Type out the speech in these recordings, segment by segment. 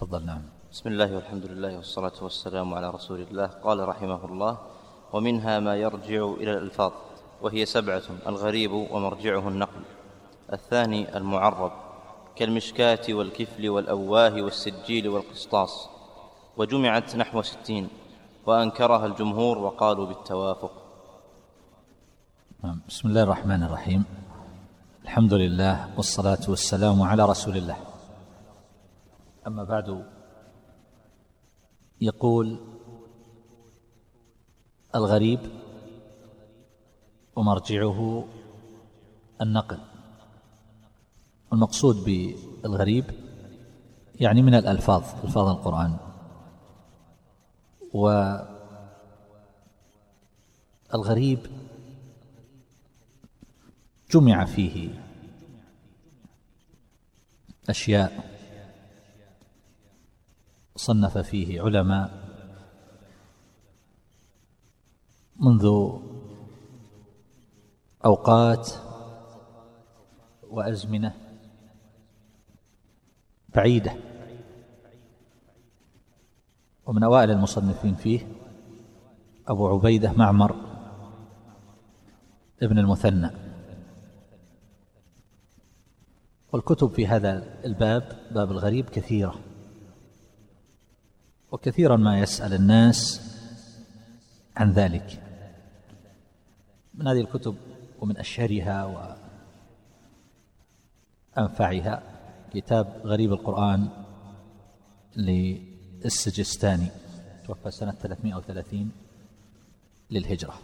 تفضل نعم. بسم الله والحمد لله والصلاة والسلام على رسول الله. قال رحمه الله ومنها ما يرجع إلى الألفاظ وهي سبعة الغريب ومرجعه النقل. الثاني المعرب كالمشكاة والكفل والأواه والسجيل والقسطاس. وجمعت نحو ستين وأنكرها الجمهور وقالوا بالتوافق. نعم. بسم الله الرحمن الرحيم. الحمد لله والصلاة والسلام على رسول الله. أما بعد يقول الغريب ومرجعه النقل. المقصود بالغريب يعني من الألفاظ ألفاظ القرآن. والغريب جمع فيه أشياء صنف فيه علماء منذ أوقات وأزمنة بعيدة. ومن أوائل المصنفين فيه أبو عبيدة معمر ابن المثنى. والكتب في هذا الباب باب الغريب كثيرة. وكثيرا ما يسأل الناس عن ذلك. من هذه الكتب ومن أشهرها وأنفعها كتاب غريب القرآن للسجستاني توفى سنة 330 للهجرة.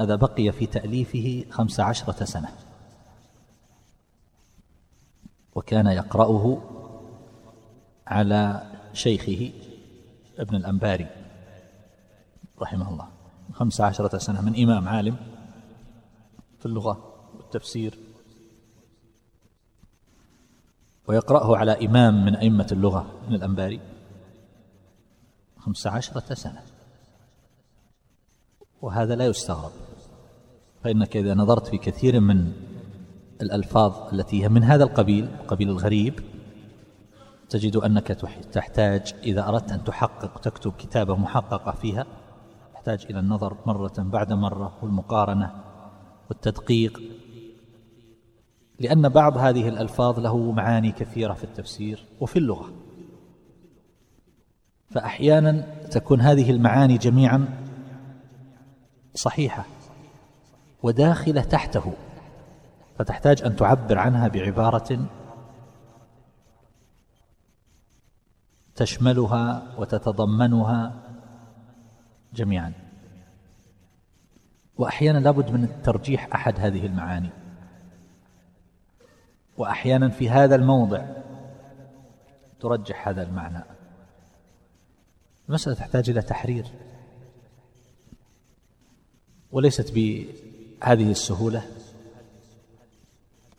هذا بقي في تأليفه خمس عشرة سنة. وكان يقرأه على شيخه ابن الأنباري رحمه الله خمس عشرة سنة من إمام عالم في اللغة والتفسير. ويقرأه على إمام من أئمة اللغة من الأنباري خمس عشرة سنة. وهذا لا يستغرب فإنك إذا نظرت في كثير من الألفاظ التي هي من هذا القبيل قبيل الغريب تجد أنك تحتاج إذا أردت أن تحقق تكتب كتابة محققة فيها تحتاج إلى النظر مرة بعد مرة والمقارنة والتدقيق. لأن بعض هذه الألفاظ له معاني كثيرة في التفسير وفي اللغة. فأحيانا تكون هذه المعاني جميعا صحيحة وداخلة تحته فتحتاج أن تعبر عنها بعبارة تشملها وتتضمنها جميعا. واحيانا لابد من ترجيح أحد هذه المعاني. واحيانا في هذا الموضع ترجح هذا المعنى. المسألة تحتاج إلى تحرير. وليست بهذه السهولة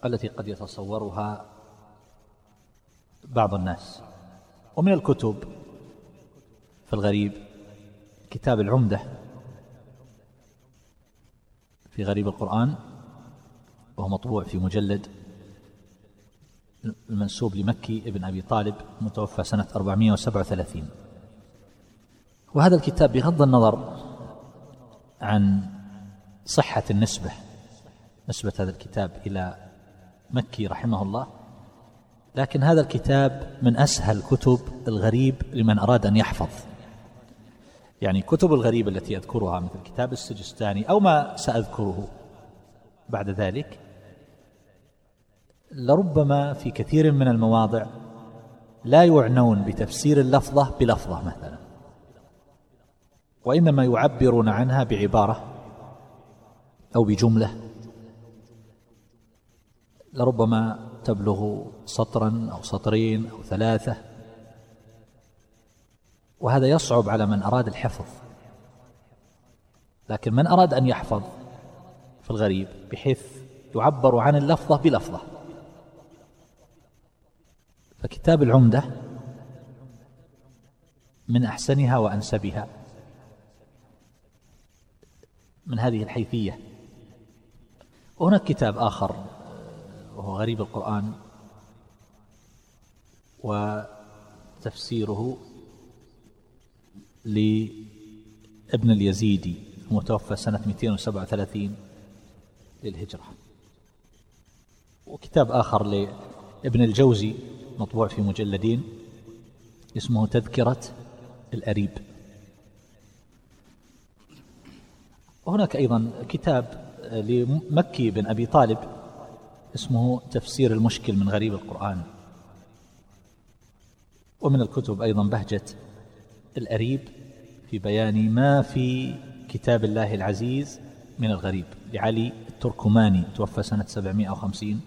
التي قد يتصورها بعض الناس. ومن الكتب في الغريب كتاب العمدة في غريب القرآن وهو مطبوع في مجلد المنسوب لمكي ابن أبي طالب متوفى سنة 437 وهذا الكتاب بغض النظر عن صحة النسبة نسبة هذا الكتاب إلى مكي رحمه الله لكن هذا الكتاب من أسهل كتب الغريب لمن أراد أن يحفظ. يعني كتب الغريب التي أذكرها مثل كتاب السجستاني أو ما سأذكره بعد ذلك لربما في كثير من المواضع لا يعنون بتفسير اللفظة بلفظة مثلا وإنما يعبرون عنها بعبارة أو بجملة. لربما تبلغ سطرا أو سطرين أو ثلاثة. وهذا يصعب على من أراد الحفظ. لكن من أراد أن يحفظ في الغريب بحيث يعبر عن اللفظة بلفظة. فكتاب العمدة من أحسنها وأنسبها. من هذه الحيثية. وهناك كتاب آخر وهو غريب القرآن تفسيره لابن اليزيدي المتوفى سنة 237 للهجرة. وكتاب آخر لابن الجوزي مطبوع في مجلدين اسمه تذكرة الأريب. وهناك أيضا كتاب لمكي بن أبي طالب اسمه تفسير المشكل من غريب القرآن. ومن الكتب أيضا بهجة الأريب في بيان ما في كتاب الله العزيز من الغريب. لعلي التركماني توفى سنة 750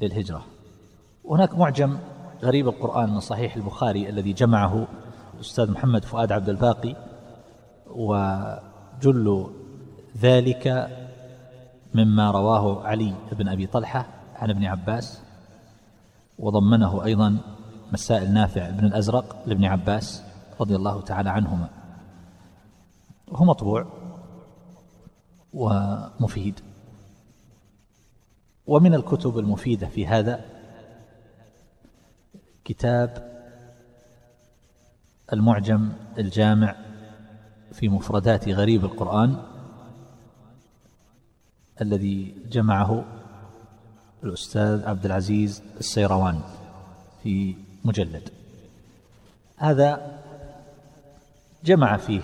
للهجرة. وهناك معجم غريب القرآن من صحيح البخاري الذي جمعه الأستاذ محمد فؤاد عبد الباقي وجل ذلك مما رواه علي بن أبي طلحة عن ابن عباس وضمنه أيضا مسائل نافع بن الأزرق لابن عباس رضي الله تعالى عنهما. وهو مطبوع ومفيد. ومن الكتب المفيدة في هذا كتاب المعجم الجامع في مفردات غريب القرآن الذي جمعه الأستاذ عبد العزيز السيروان في مجلد. هذا جمع فيه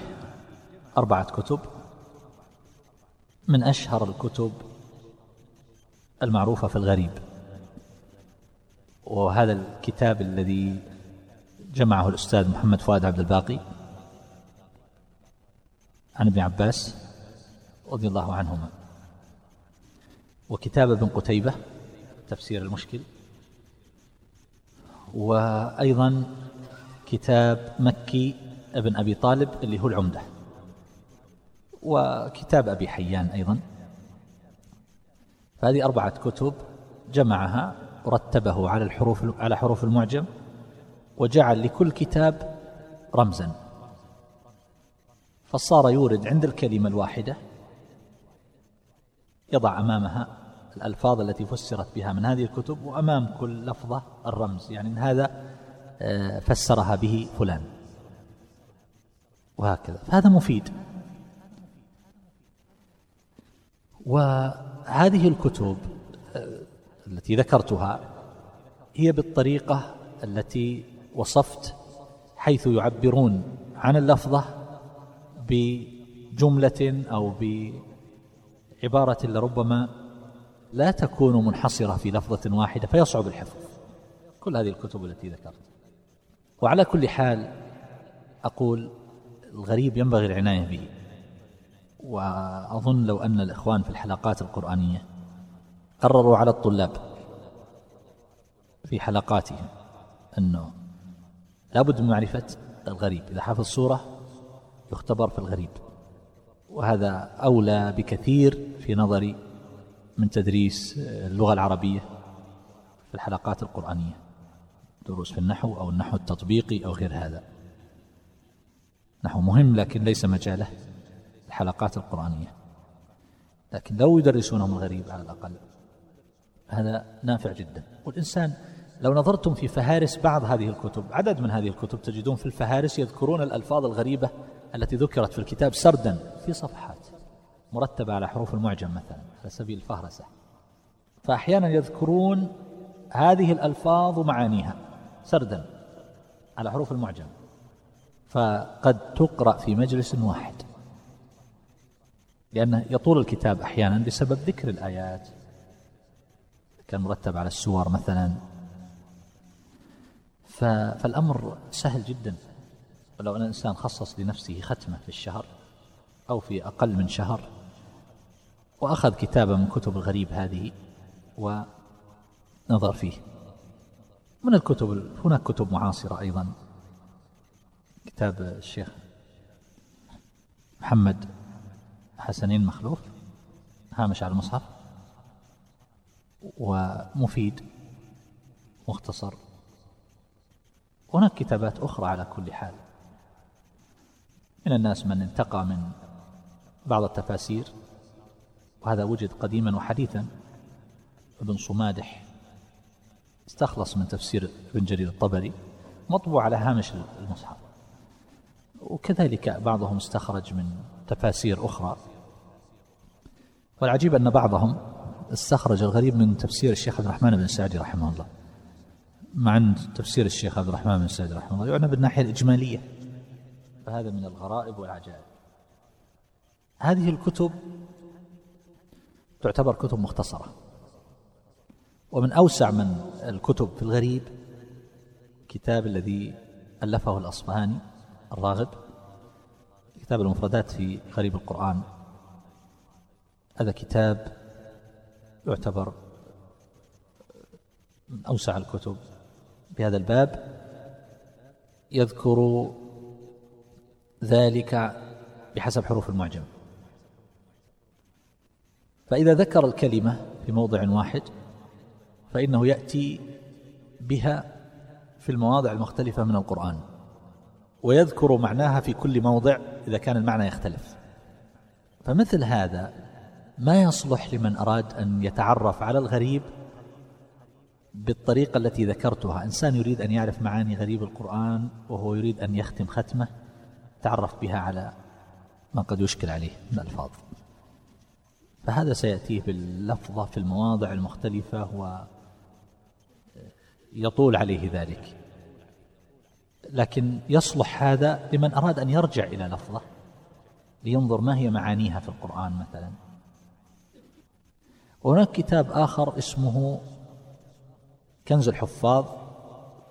أربعة كتب من أشهر الكتب المعروفة في الغريب وهذا الكتاب الذي جمعه الأستاذ محمد فؤاد عبد الباقي عن ابن عباس رضي الله عنهما. وكتاب ابن قتيبة تفسير المشكل. وأيضا كتاب مكي ابن أبي طالب اللي هو العمدة. وكتاب أبي حيان أيضا. فهذه أربعة كتب جمعها ورتبه على الحروف على حروف المعجم وجعل لكل كتاب رمزا. فصار يورد عند الكلمة الواحدة يضع أمامها الألفاظ التي فسرت بها من هذه الكتب وأمام كل لفظة الرمز يعني هذا آه، فسرها به فلان. وهكذا. فهذا مفيد. وهذه الكتب آه، التي ذكرتها هي بالطريقة التي وصفت حيث يعبرون عن اللفظة بجملة أو بعبارة لربما لا تكون منحصرة في لفظة واحدة فيصعب الحفظ. كل هذه الكتب التي ذكرت. وعلى كل حال أقول الغريب ينبغي العناية به. وأظن لو أن الإخوان في الحلقات القرآنية قرروا على الطلاب في حلقاتهم أنه لابد من معرفة الغريب. إذا حفظ صورة يختبر في الغريب. وهذا أولى بكثير في نظري من تدريس اللغة العربية في الحلقات القرآنية دروس في النحو أو النحو التطبيقي أو غير هذا. نحو مهم لكن ليس مجاله الحلقات القرآنية. لكن لو يدرسونهم الغريب على الأقل هذا نافع جدا. والإنسان لو نظرتم في فهارس بعض هذه الكتب عدد من هذه الكتب تجدون في الفهارس يذكرون الألفاظ الغريبة التي ذكرت في الكتاب سردا في صفحات مرتبة على حروف المعجم مثلا على سبيل الفهرسة. فأحيانا يذكرون هذه الألفاظ ومعانيها سردا على حروف المعجم. فقد تقرأ في مجلس واحد. لأنه يطول الكتاب أحيانا بسبب ذكر الآيات. كان مرتب على السور مثلا. فالأمر سهل جدا. ولو أن الإنسان خصص لنفسه ختمة في الشهر أو في أقل من شهر وأخذ كتابا من كتب الغريب هذه ونظر فيه. من الكتب هناك كتب معاصرة أيضا. كتاب الشيخ محمد حسنين مخلوف هامش على المصحف ومفيد مختصر. هناك كتابات أخرى على كل حال. من الناس من انتقى من بعض التفاسير وهذا وجد قديما وحديثا. ابن صمادح استخلص من تفسير ابن جرير الطبري مطبوع على هامش المصحف. وكذلك بعضهم استخرج من تفاسير أخرى. والعجيب أن بعضهم استخرج الغريب من تفسير الشيخ عبد الرحمن بن سعدي رحمه الله. مع تفسير الشيخ عبد الرحمن بن سعدي رحمه الله يعنى بالناحية الإجمالية. فهذا من الغرائب والعجائب. هذه الكتب تعتبر كتب مختصرة. ومن أوسع من الكتب في الغريب كتاب الذي ألفه الأصفهاني الراغب كتاب المفردات في غريب القرآن. هذا كتاب يعتبر من أوسع الكتب. بهذا الباب يذكر ذلك بحسب حروف المعجم. فإذا ذكر الكلمة في موضع واحد فإنه يأتي بها في المواضع المختلفة من القرآن ويذكر معناها في كل موضع إذا كان المعنى يختلف. فمثل هذا ما يصلح لمن أراد أن يتعرف على الغريب بالطريقة التي ذكرتها. إنسان يريد أن يعرف معاني غريب القرآن وهو يريد أن يختم ختمة تعرف بها على ما قد يشكل عليه من الألفاظ. فهذا سيأتيه باللفظة في المواضع المختلفة ويطول عليه ذلك. لكن يصلح هذا لمن أراد أن يرجع إلى لفظة لينظر ما هي معانيها في القرآن مثلا. وهناك كتاب آخر اسمه كنز الحفاظ.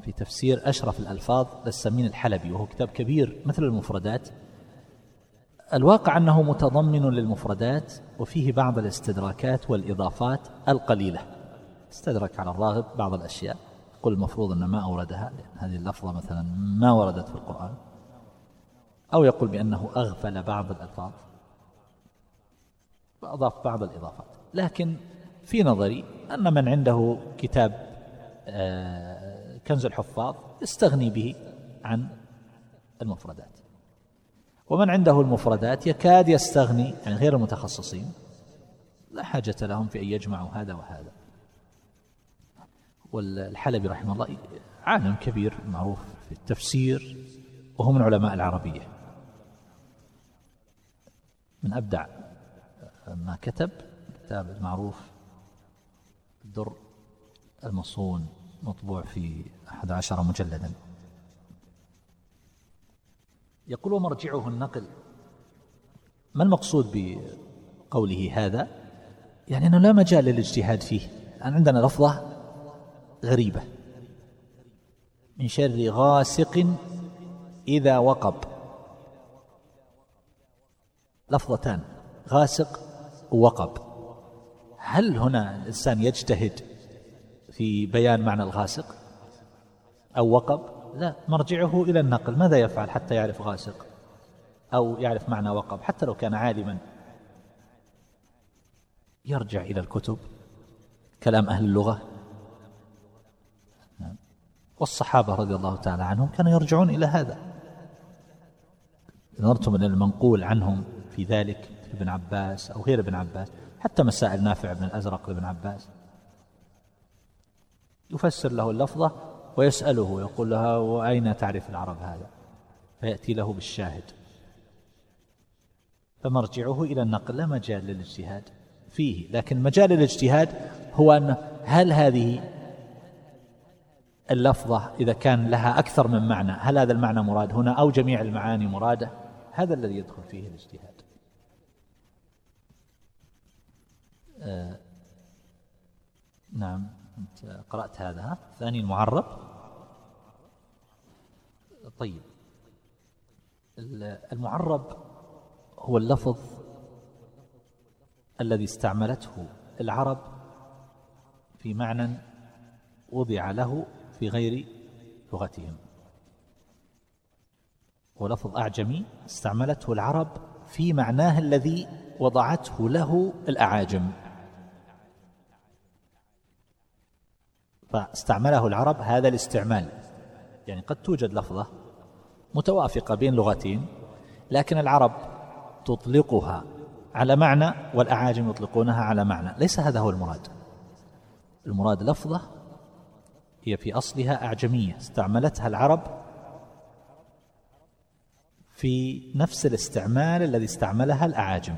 في تفسير أشرف الألفاظ للسمين الحلبي وهو كتاب كبير مثل المفردات. الواقع أنه متضمن للمفردات وفيه بعض الاستدراكات والإضافات القليلة. استدرك على الراغب بعض الأشياء. يقول المفروض أن ما أوردها لأن هذه اللفظة مثلا ما وردت في القرآن. أو يقول بأنه أغفل بعض الألفاظ. وأضاف بعض الإضافات. لكن في نظري أن من عنده كتاب آه، كنز الحفاظ يستغني به عن المفردات. ومن عنده المفردات يكاد يستغني يعني غير المتخصصين لا حاجة لهم في أن يجمعوا هذا وهذا. والحلبي رحمه الله عالم كبير معروف في التفسير وهو من علماء العربية. من أبدع ما كتب كتاب المعروف الدر المصون. مطبوع في أحد عشر مجلدا. يقول ومرجعه النقل ما المقصود بقوله هذا؟ يعني أنه لا مجال للاجتهاد فيه. الآن عندنا لفظة غريبة. من شر غاسق إذا وقب. لفظتان غاسق ووقب. هل هنا الإنسان يجتهد في بيان معنى الغاسق أو وقب؟ لا مرجعه إلى النقل. ماذا يفعل حتى يعرف غاسق؟ أو يعرف معنى وقب حتى لو كان عالما. يرجع إلى الكتب. كلام أهل اللغة. والصحابة رضي الله تعالى عنهم كانوا يرجعون إلى هذا. نظرتم إلى المنقول عنهم في ذلك ابن عباس أو غير ابن عباس. حتى مسائل نافع بن الأزرق لابن عباس. يفسر له اللفظة ويسأله يقول لها وأين تعرف العرب هذا؟ فيأتي له بالشاهد. فمرجعه إلى النقل لا مجال للاجتهاد فيه لكن مجال الاجتهاد هو أن هل هذه اللفظة إذا كان لها أكثر من معنى هل هذا المعنى مراد هنا أو جميع المعاني مرادة؟ هذا الذي يدخل فيه الاجتهاد. آه نعم. أنت قرأت هذا ها؟ ثاني المعرب. طيب. المعرب هو اللفظ الذي استعملته العرب في معنى وضع له في غير لغتهم. هو لفظ أعجمي استعملته العرب في معناه الذي وضعته له الأعاجم. فاستعمله العرب هذا الاستعمال. يعني قد توجد لفظة متوافقة بين لغتين لكن العرب تطلقها على معنى والأعاجم يطلقونها على معنى. ليس هذا هو المراد. المراد لفظة هي في أصلها أعجمية. استعملتها العرب في نفس الاستعمال الذي استعملها الأعاجم.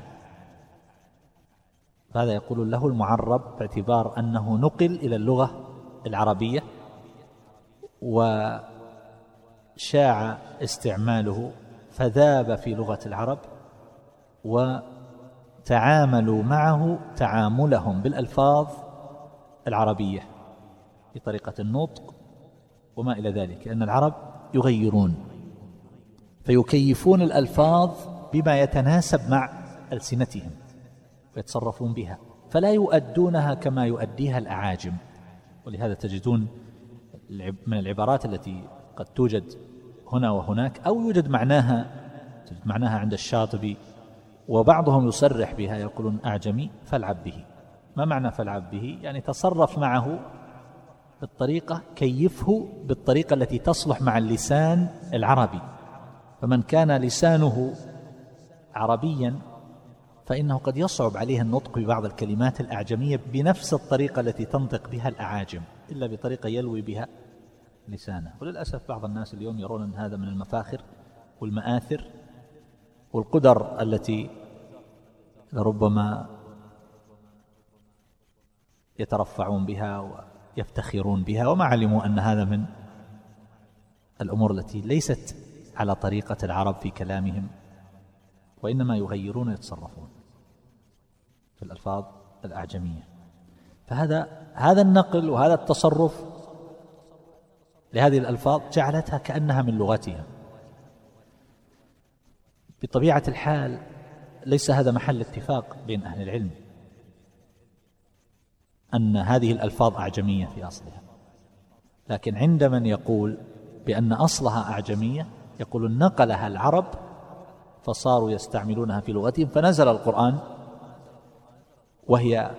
هذا يقول له المعرب باعتبار أنه نقل إلى اللغة العربية وشاع استعماله فذاب في لغة العرب وتعاملوا معه تعاملهم بالألفاظ العربية في طريقة النطق وما إلى ذلك لأن العرب يغيرون فيكيفون الألفاظ بما يتناسب مع ألسنتهم ويتصرفون بها فلا يؤدونها كما يؤديها الأعاجم. ولهذا تجدون من العبارات التي قد توجد هنا وهناك أو يوجد معناها معناها عند الشاطبي وبعضهم يصرح بها يقولون أعجمي فالعب به. ما معنى فالعب به؟ يعني تصرف معه بالطريقة كيفه بالطريقة التي تصلح مع اللسان العربي. فمن كان لسانه عربيا فإنه قد يصعب عليه النطق ببعض الكلمات الأعجمية بنفس الطريقة التي تنطق بها الأعاجم إلا بطريقة يلوي بها لسانه. وللأسف بعض الناس اليوم يرون أن هذا من المفاخر والمآثر والقدر التي لربما يترفعون بها ويفتخرون بها وما علموا أن هذا من الأمور التي ليست على طريقة العرب في كلامهم وإنما يغيرون ويتصرفون. في الألفاظ الأعجمية. فهذا هذا النقل وهذا التصرف لهذه الألفاظ جعلتها كأنها من لغتها. بطبيعة الحال ليس هذا محل اتفاق بين أهل العلم أن هذه الألفاظ أعجمية في أصلها. لكن عند من يقول بأن أصلها أعجمية يقول نقلها العرب فصاروا يستعملونها في لغتهم فنزل القرآن وهي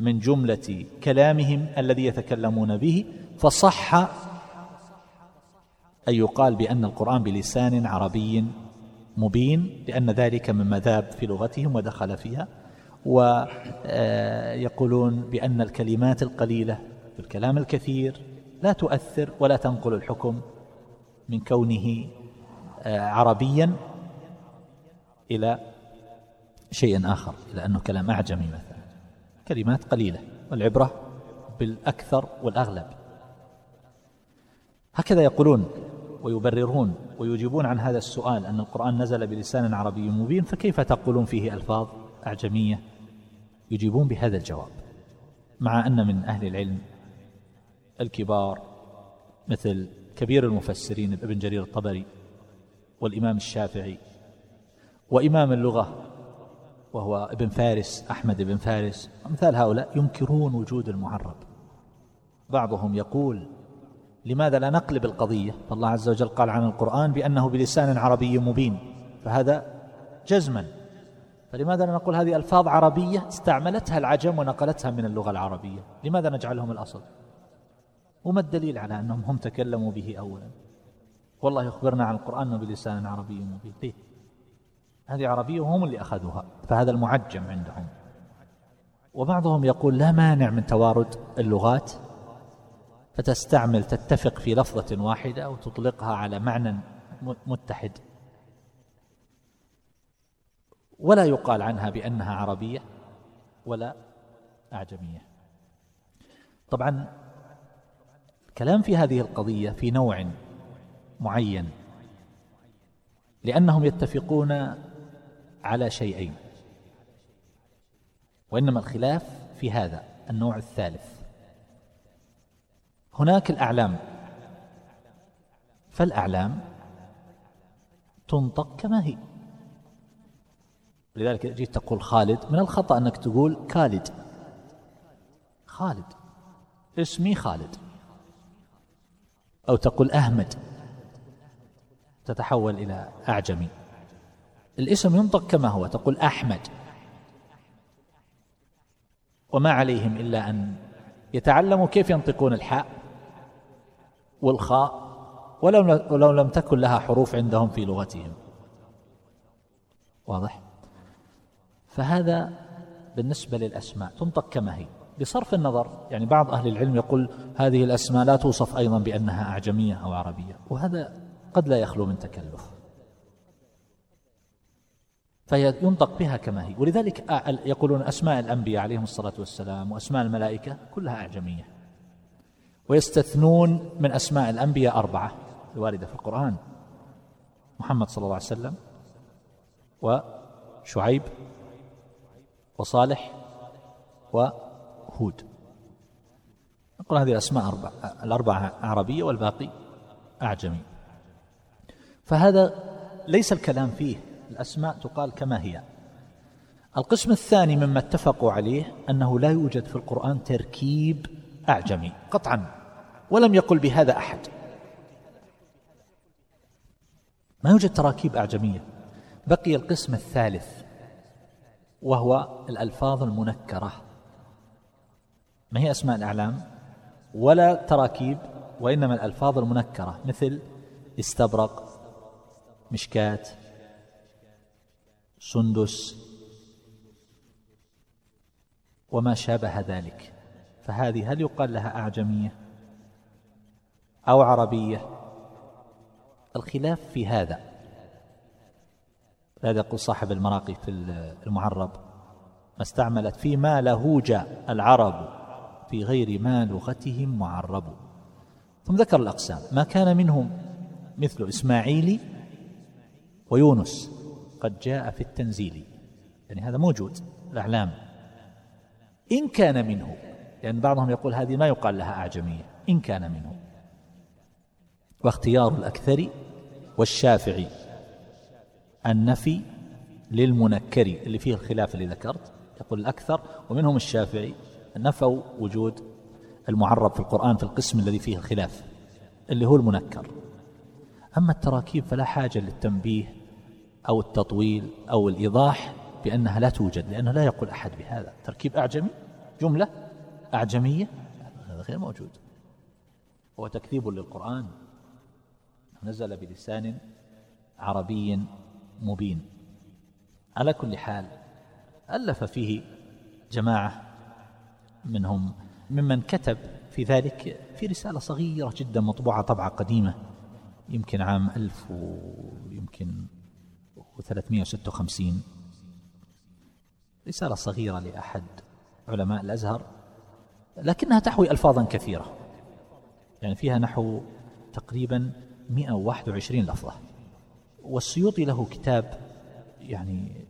من جملة كلامهم الذي يتكلمون به فصح أن يقال بأن القرآن بلسان عربي مبين لأن ذلك من مذاب في لغتهم ودخل فيها ويقولون بأن الكلمات القليلة في الكلام الكثير لا تؤثر ولا تنقل الحكم من كونه عربيا إلى شيء آخر إلى أنه كلام أعجمي مثلا. كلمات قليلة والعبرة بالأكثر والأغلب. هكذا يقولون ويبررون ويجيبون عن هذا السؤال أن القرآن نزل بلسان عربي مبين فكيف تقولون فيه ألفاظ أعجمية؟ يجيبون بهذا الجواب. مع أن من أهل العلم الكبار مثل كبير المفسرين ابن جرير الطبري والإمام الشافعي وإمام اللغة وهو ابن فارس أحمد بن فارس. أمثال هؤلاء ينكرون وجود المعرب. بعضهم يقول لماذا لا نقلب القضية؟ فالله عز وجل قال عن القرآن بأنه بلسان عربي مبين. فهذا جزما. فلماذا لا نقول هذه ألفاظ عربية استعملتها العجم ونقلتها من اللغة العربية؟ لماذا نجعلهم الأصل؟ وما الدليل على أنهم هم تكلموا به أولا؟ والله يخبرنا عن القرآن بلسان عربي مبين. ليه هذه عربية وهم اللي أخذوها فهذا المعجم عندهم. وبعضهم يقول لا مانع من توارد اللغات فتستعمل تتفق في لفظة واحدة وتطلقها على معنى متحد. ولا يقال عنها بأنها عربية ولا أعجمية. طبعا كلام في هذه القضية في نوع معين لأنهم يتفقون على شيئين. وإنما الخلاف في هذا النوع الثالث. هناك الأعلام. فالأعلام تنطق كما هي. لذلك جيت تقول خالد من الخطأ أنك تقول كالد. خالد. اسمي خالد. أو تقول أحمد. تتحول إلى أعجمي. الاسم ينطق كما هو تقول أحمد. وما عليهم إلا أن يتعلموا كيف ينطقون الحاء والخاء ولو, ولو لم تكن لها حروف عندهم في لغتهم. واضح؟ فهذا بالنسبة للأسماء تنطق كما هي. بصرف النظر يعني بعض أهل العلم يقول هذه الأسماء لا توصف أيضا بأنها أعجمية أو عربية وهذا قد لا يخلو من تكلف. فهي ينطق بها كما هي. ولذلك يقولون أسماء الأنبياء عليهم الصلاة والسلام وأسماء الملائكة كلها أعجمية. ويستثنون من أسماء الأنبياء أربعة الواردة في القرآن. محمد صلى الله عليه وسلم وشعيب وصالح وهود. نقول هذه الأسماء أربعة الأربعة عربية والباقي أعجمي. فهذا ليس الكلام فيه الأسماء تقال كما هي. القسم الثاني مما اتفقوا عليه أنه لا يوجد في القرآن تركيب أعجمي قطعا ولم يقل بهذا أحد. ما يوجد تراكيب أعجمية. بقي القسم الثالث وهو الألفاظ المنكرة. ما هي أسماء الأعلام؟ ولا تراكيب وإنما الألفاظ المنكرة مثل استبرق مشكات سندس. وما شابه ذلك. فهذه هل يقال لها أعجمية أو عربية؟ الخلاف في هذا. هذا يقول صاحب المراقي في المعرب. ما استعملت فيما لهوج العرب في غير ما لغتهم معرب. ثم ذكر الأقسام. ما كان منهم مثل إسماعيل ويونس. قد جاء في التنزيل. يعني هذا موجود الأعلام. إن كان منه لأن يعني بعضهم يقول هذه ما يقال لها أعجمية. إن كان منه. واختيار الأكثر والشافعي. النفي للمنكر اللي فيه الخلاف اللي ذكرت. يقول الأكثر ومنهم الشافعي. نفوا وجود المعرب في القرآن في القسم الذي فيه الخلاف اللي هو المنكر. أما التراكيب فلا حاجة للتنبيه أو التطويل أو الإيضاح بأنها لا توجد لأنه لا يقول أحد بهذا. تركيب أعجمي جملة أعجمية هذا غير موجود. هو تكذيب للقرآن. نزل بلسان عربي مبين. على كل حال ألف فيه جماعة منهم. ممن كتب في ذلك في رسالة صغيرة جدا مطبوعة طبعة قديمة يمكن عام ألف ويمكن وثلاثمائة وستة وخمسين. رسالة صغيرة لأحد علماء الأزهر لكنها تحوي ألفاظا كثيرة. يعني فيها نحو تقريبا 121 لفظة. والسيوطي له كتاب يعني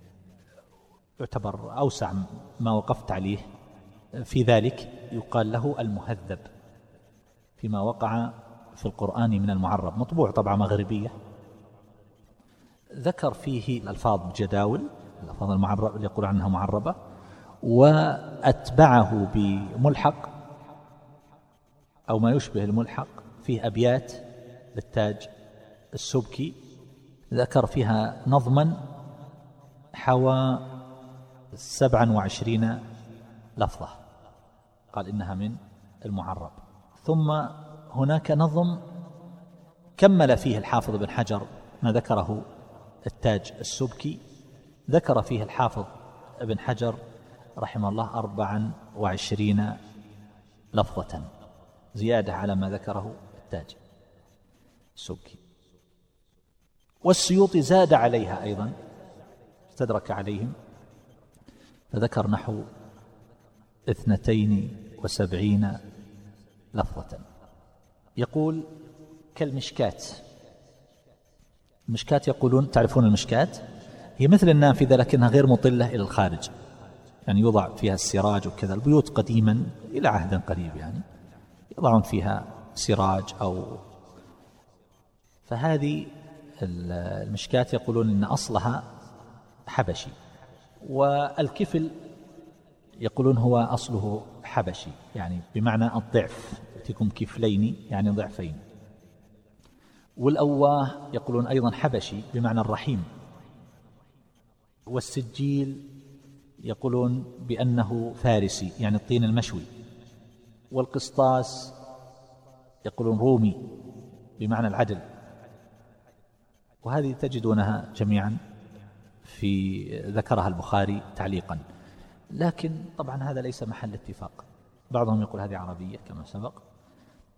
يعتبر أوسع ما وقفت عليه. في ذلك يقال له المهذب فيما وقع في القرآن من المعرب. مطبوع طبعة مغربية. ذكر فيه الألفاظ بجداول الألفاظ المعربة اللي يقول عنها معربة وأتبعه بملحق أو ما يشبه الملحق فيه أبيات للتاج السبكي ذكر فيها نظما حوى سبعا وعشرين لفظة قال إنها من المعرب. ثم هناك نظم كمل فيه الحافظ بن حجر ما ذكره التاج السبكي ذكر فيه الحافظ ابن حجر رحمه الله أربعا وعشرين لفظة زيادة على ما ذكره التاج السبكي. والسيوطي زاد عليها أيضا استدرك عليهم فذكر نحو اثنتين وسبعين لفظة. يقول كالمشكات المشكات يقولون تعرفون المشكات؟ هي مثل النافذة لكنها غير مطلة إلى الخارج. يعني يوضع فيها السراج وكذا. البيوت قديما إلى عهد قريب يعني. يضعون فيها سراج أو فهذه المشكات يقولون إن أصلها حبشي. والكفل يقولون هو أصله حبشي. يعني بمعنى الضعف. يأتيكم كفلين يعني ضعفين. والأواه يقولون أيضا حبشي بمعنى الرحيم. والسجيل يقولون بأنه فارسي يعني الطين المشوي. والقسطاس يقولون رومي بمعنى العدل. وهذه تجدونها جميعا في ذكرها البخاري تعليقا. لكن طبعا هذا ليس محل اتفاق. بعضهم يقول هذه عربية كما سبق.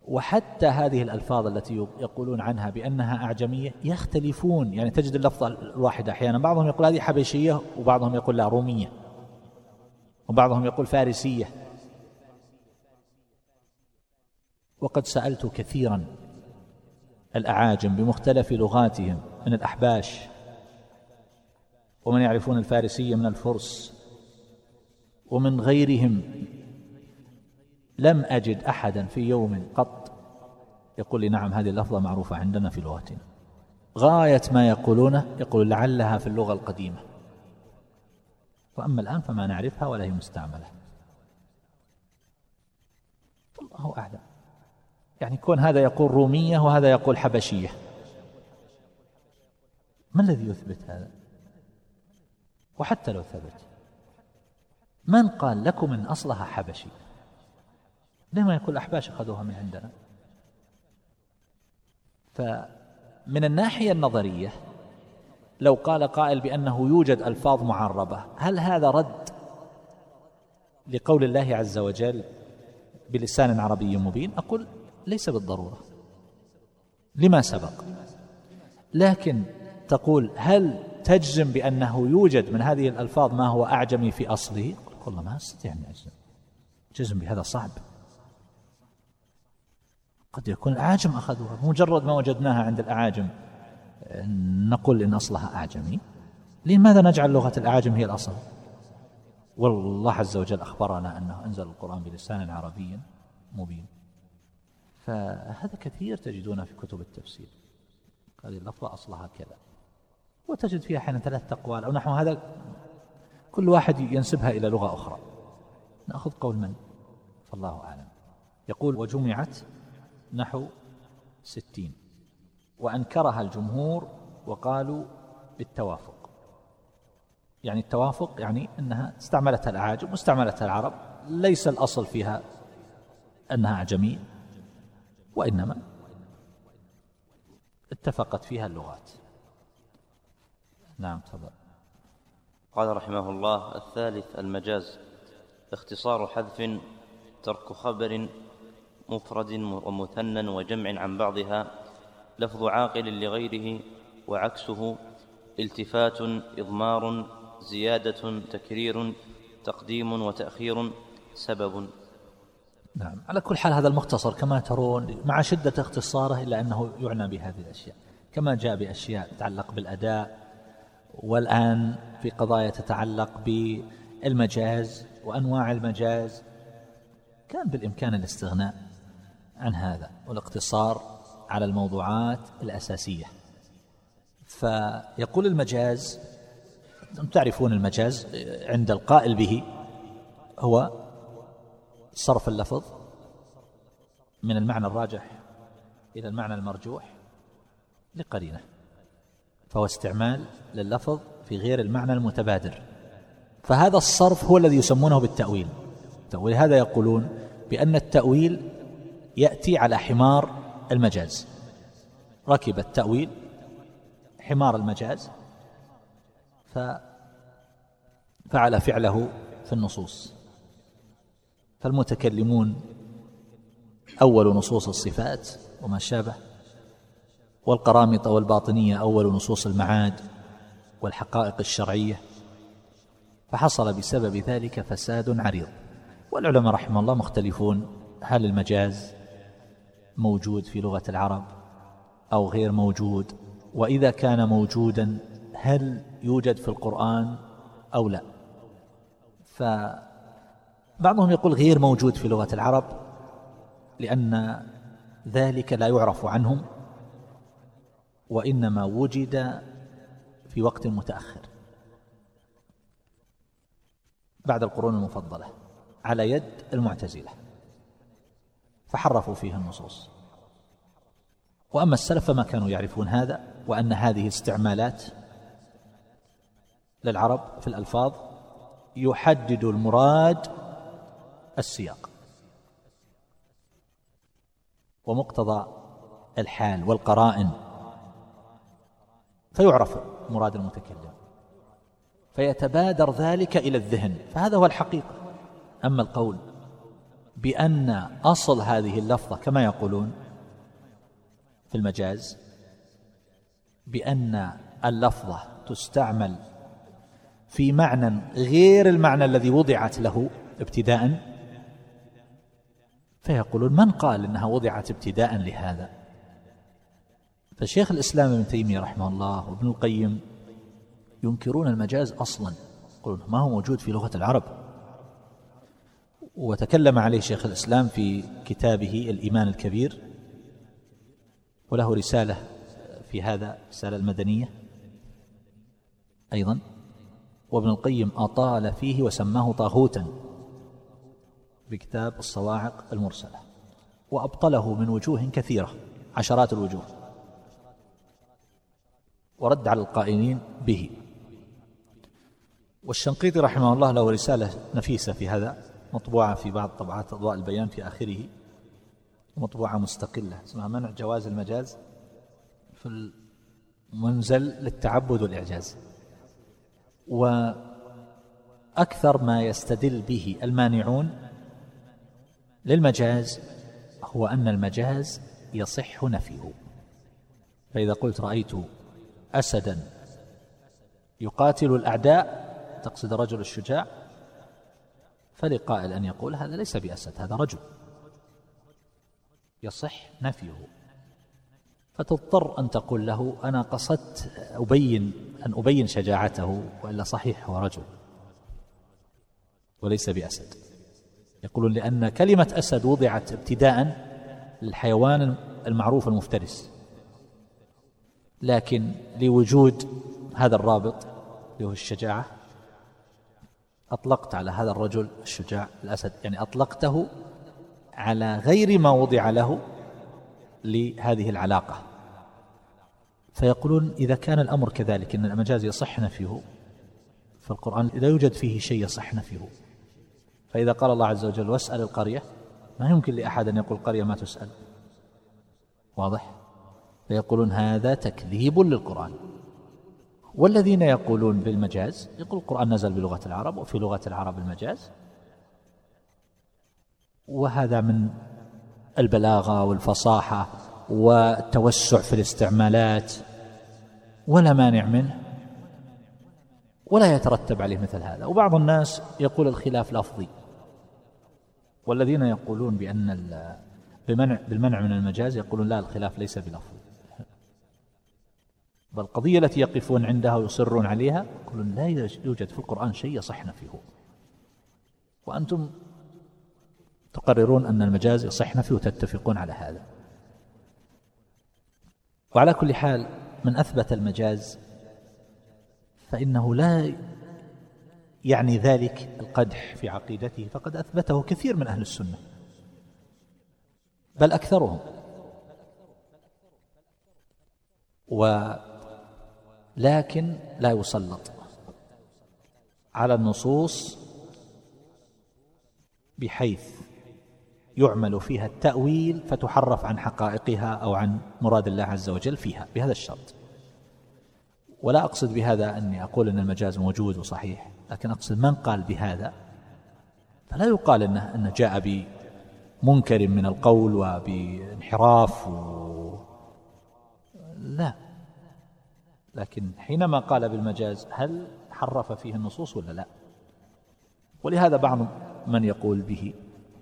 وحتى هذه الألفاظ التي يقولون عنها بأنها أعجمية يختلفون. يعني تجد اللفظة الواحدة أحيانا بعضهم يقول هذه حبشية وبعضهم يقول لا رومية. وبعضهم يقول فارسية. وقد سألت كثيرا الأعاجم بمختلف لغاتهم من الأحباش ومن يعرفون الفارسية من الفرس ومن غيرهم لم أجد أحدا في يوم قط. يقول لي نعم هذه اللفظة معروفة عندنا في لغتنا. غاية ما يقولونه يقول لعلها في اللغة القديمة. وأما الآن فما نعرفها ولا هي مستعملة. الله أعلم. يعني كون هذا يقول رومية وهذا يقول حبشية. ما الذي يثبت هذا؟ وحتى لو ثبت من قال لكم إن أصلها حبشي؟ لما يقول الأحباش أخذوها من عندنا. فمن الناحية النظرية لو قال قائل بأنه يوجد ألفاظ معربة هل هذا رد لقول الله عز وجل بلسان عربي مبين؟ أقول ليس بالضرورة. لما سبق. لكن تقول هل تجزم بأنه يوجد من هذه الألفاظ ما هو أعجمي في اصله والله ما أستطيع أن أجزم. جزم بهذا صعب. قد يكون الأعاجم أخذوها مجرد ما وجدناها عند الأعاجم. نقول إن أصلها أعجمي. لماذا نجعل لغة الأعاجم هي الأصل؟ والله عز وجل أخبرنا أنه أنزل القرآن بلسان عربي مبين. فهذا كثير تجدونه في كتب التفسير. هذه اللفظة أصلها كذا. وتجد فيها أحيانا ثلاث أقوال أو نحو هذا. كل واحد ينسبها إلى لغة أخرى. نأخذ قول من؟ فالله أعلم. يقول وجمعت نحو ستين. وأنكرها الجمهور وقالوا بالتوافق. يعني التوافق يعني أنها استعملتها الأعاجم واستعملتها العرب ليس الأصل فيها أنها أعجمية وإنما اتفقت فيها اللغات. نعم تفضل. قال رحمه الله الثالث المجاز اختصار حذف ترك خبر مفرد ومثنى وجمع عن بعضها لفظ عاقل لغيره وعكسه التفات إضمار زيادة تكرير تقديم وتأخير سبب. نعم. على كل حال هذا المختصر كما ترون مع شدة اختصاره إلا أنه يعنى بهذه الأشياء. كما جاء بأشياء تتعلق بالأداء والآن في قضايا تتعلق بالمجاز وأنواع المجاز كان بالإمكان الاستغناء. عن هذا والاقتصار على الموضوعات الأساسية. فيقول المجاز تعرفون المجاز عند القائل به هو صرف اللفظ من المعنى الراجح إلى المعنى المرجوح لقرينة فهو استعمال لللفظ في غير المعنى المتبادر. فهذا الصرف هو الذي يسمونه بالتأويل. ولهذا يقولون بأن التأويل يأتي على حمار المجاز. ركب التأويل حمار المجاز ففعل فعله في النصوص. فالمتكلمون أول نصوص الصفات وما شابه والقرامطة والباطنية أول نصوص المعاد والحقائق الشرعية. فحصل بسبب ذلك فساد عريض. والعلماء رحمه الله مختلفون. هل المجاز موجود في لغة العرب أو غير موجود وإذا كان موجودا هل يوجد في القرآن أو لا؟ فبعضهم يقول غير موجود في لغة العرب لأن ذلك لا يعرف عنهم وإنما وجد في وقت متأخر. بعد القرون المفضلة على يد المعتزلة. فحرفوا فيه النصوص. وأما السلف فما كانوا يعرفون هذا وأن هذه استعمالات للعرب في الألفاظ يحدد المراد السياق ومقتضى الحال والقرائن. فيعرف مراد المتكلم فيتبادر ذلك إلى الذهن فهذا هو الحقيقة. أما القول بأن أصل هذه اللفظة كما يقولون في المجاز بأن اللفظة تستعمل في معنى غير المعنى الذي وضعت له ابتداء فيقولون من قال إنها وضعت ابتداء لهذا؟ فشيخ الإسلام ابن تيمية رحمه الله وابن القيم ينكرون المجاز أصلا يقولون ما هو موجود في لغة العرب. وتكلم عليه شيخ الإسلام في كتابه الإيمان الكبير وله رسالة في هذا رسالة المدنية أيضا. وابن القيم أطال فيه وسماه طاغوتا بكتاب الصواعق المرسلة وأبطله من وجوه كثيرة عشرات الوجوه. ورد على القائلين به. والشنقيطي رحمه الله له رسالة نفيسة في هذا. مطبوعة في بعض طبعات أضواء البيان في آخره مطبوعة مستقلة. اسمها منع جواز المجاز في المنزل للتعبد والإعجاز. وأكثر ما يستدل به المانعون للمجاز هو أن المجاز يصح نفيه. فإذا قلت رأيت أسدا يقاتل الأعداء تقصد الرجل الشجاع فلقائل أن يقول هذا ليس بأسد هذا رجل. يصح نفيه. فتضطر أن تقول له أنا قصدت أبين أن أبين شجاعته وإلا صحيح هو رجل. وليس بأسد. يقولون لأن كلمة أسد وضعت ابتداء للحيوان المعروف المفترس. لكن لوجود هذا الرابط اللي هو الشجاعة أطلقت على هذا الرجل الشجاع الأسد يعني أطلقته على غير ما وضع له لهذه العلاقة. فيقولون إذا كان الأمر كذلك أن المجاز يصح نفيه فالقرآن لا يوجد فيه شيء يصح نفيه فإذا قال الله عز وجل واسأل القرية ما يمكن لأحد أن يقول قرية ما تسأل واضح؟ فيقولون هذا تكذيب للقرآن. والذين يقولون بالمجاز يقول القرآن نزل بلغة العرب وفي لغة العرب المجاز. وهذا من البلاغة والفصاحة والتوسع في الاستعمالات ولا مانع منه ولا يترتب عليه مثل هذا. وبعض الناس يقول الخلاف لفظي. والذين يقولون بأن بمنع بالمنع من المجاز يقولون لا الخلاف ليس بلفظي بل القضية التي يقفون عندها ويصرون عليها يقولون لا يوجد في القرآن شيء يصح نفيه وأنتم تقررون أن المجاز يصح نفيه وتتفقون على هذا. وعلى كل حال من أثبت المجاز فإنه لا يعني ذلك القدح في عقيدته فقد أثبته كثير من أهل السنة. بل أكثرهم. ولكن لا يسلط. على النصوص بحيث يعمل فيها التأويل فتحرف عن حقائقها أو عن مراد الله عز وجل فيها بهذا الشرط. ولا أقصد بهذا أني أقول أن المجاز موجود وصحيح لكن أقصد من قال بهذا؟ فلا يقال أنه, أنه جاء بمنكر من القول وبانحراف و... لا. لكن حينما قال بالمجاز هل حرف فيه النصوص ولا لا؟ ولهذا بعض من يقول به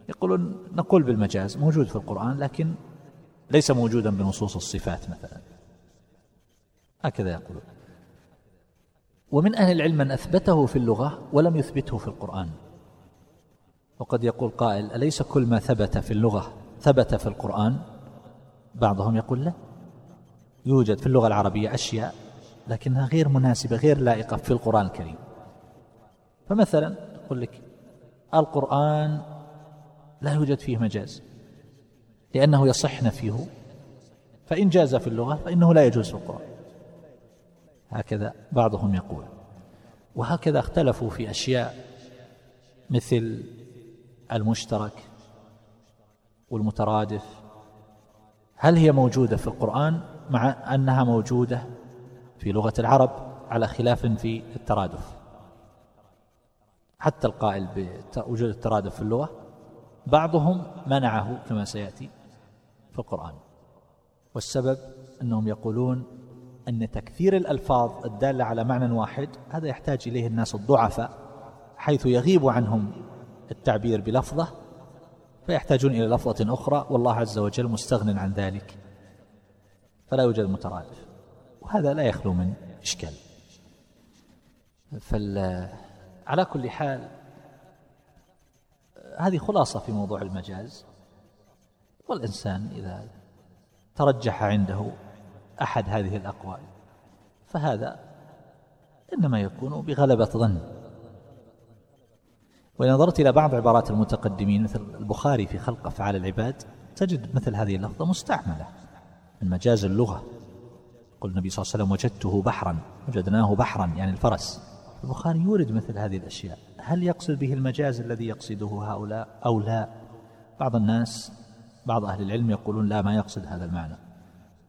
يقولون نقول بالمجاز موجود في القرآن لكن ليس موجودا بنصوص الصفات مثلا. هكذا يقولون ومن أهل العلم من أثبته في اللغة ولم يثبته في القرآن. وقد يقول قائل أليس كل ما ثبت في اللغة ثبت في القرآن؟ بعضهم يقول لا. يوجد في اللغة العربية أشياء لكنها غير مناسبة غير لائقة في القرآن الكريم. فمثلا يقول لك القرآن لا يوجد فيه مجاز لأنه يصح نفيه فإن جاز في اللغة فإنه لا يجوز في القرآن. هكذا بعضهم يقول. وهكذا اختلفوا في أشياء مثل المشترك والمترادف. هل هي موجودة في القرآن مع أنها موجودة؟ في لغة العرب على خلاف في الترادف. حتى القائل بوجود الترادف في اللغة بعضهم منعه كما سيأتي في القرآن. والسبب أنهم يقولون أن تكثير الألفاظ الدالة على معنى واحد هذا يحتاج إليه الناس الضعفاء حيث يغيب عنهم التعبير بلفظة فيحتاجون إلى لفظة أخرى والله عز وجل مستغن عن ذلك فلا يوجد مترادف. وهذا لا يخلو من إشكال. على كل حال هذه خلاصة في موضوع المجاز. والإنسان إذا ترجح عنده أحد هذه الأقوال فهذا إنما يكون بغلبة ظن. وإن نظرت إلى بعض عبارات المتقدمين مثل البخاري في خلق أفعال العباد تجد مثل هذه اللفظة مستعملة من مجاز اللغة. قل النبي صلى الله عليه وسلم وجدته بحرا وجدناه بحرا يعني الفرس. البخاري يورد مثل هذه الأشياء. هل يقصد به المجاز الذي يقصده هؤلاء أو لا؟ بعض الناس بعض أهل العلم يقولون لا ما يقصد هذا المعنى.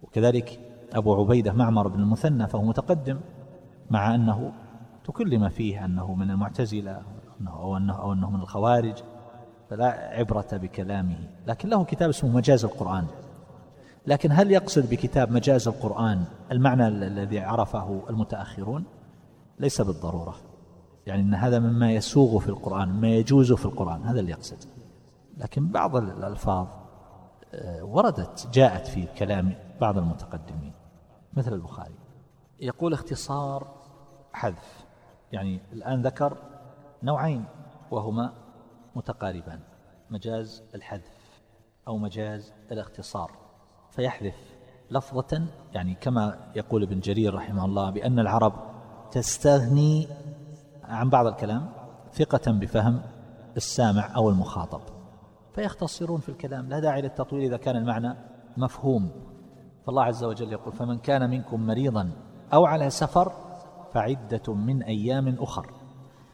وكذلك أبو عبيدة معمر بن المثنى فهو متقدم مع أنه تكلم فيه أنه من المعتزلة أو أنه, أو أنه من الخوارج فلا عبرة بكلامه. لكن له كتاب اسمه مجاز القرآن. لكن هل يقصد بكتاب مجاز القرآن المعنى الذي عرفه المتأخرون؟ ليس بالضرورة. يعني أن هذا مما يسوغ في القرآن مما يجوز في القرآن هذا اللي يقصد. لكن بعض الألفاظ آه، وردت جاءت في كلام بعض المتقدمين مثل البخاري. يقول اختصار حذف. يعني الآن ذكر نوعين وهما متقاربان مجاز الحذف أو مجاز الاختصار. فيحذف لفظة يعني كما يقول ابن جرير رحمه الله بأن العرب تستغني عن بعض الكلام ثقة بفهم السامع أو المخاطب. فيختصرون في الكلام لا داعي للتطويل إذا كان المعنى مفهوم. فالله عز وجل يقول فمن كان منكم مريضا أو على سفر فعدة من أيام أخر.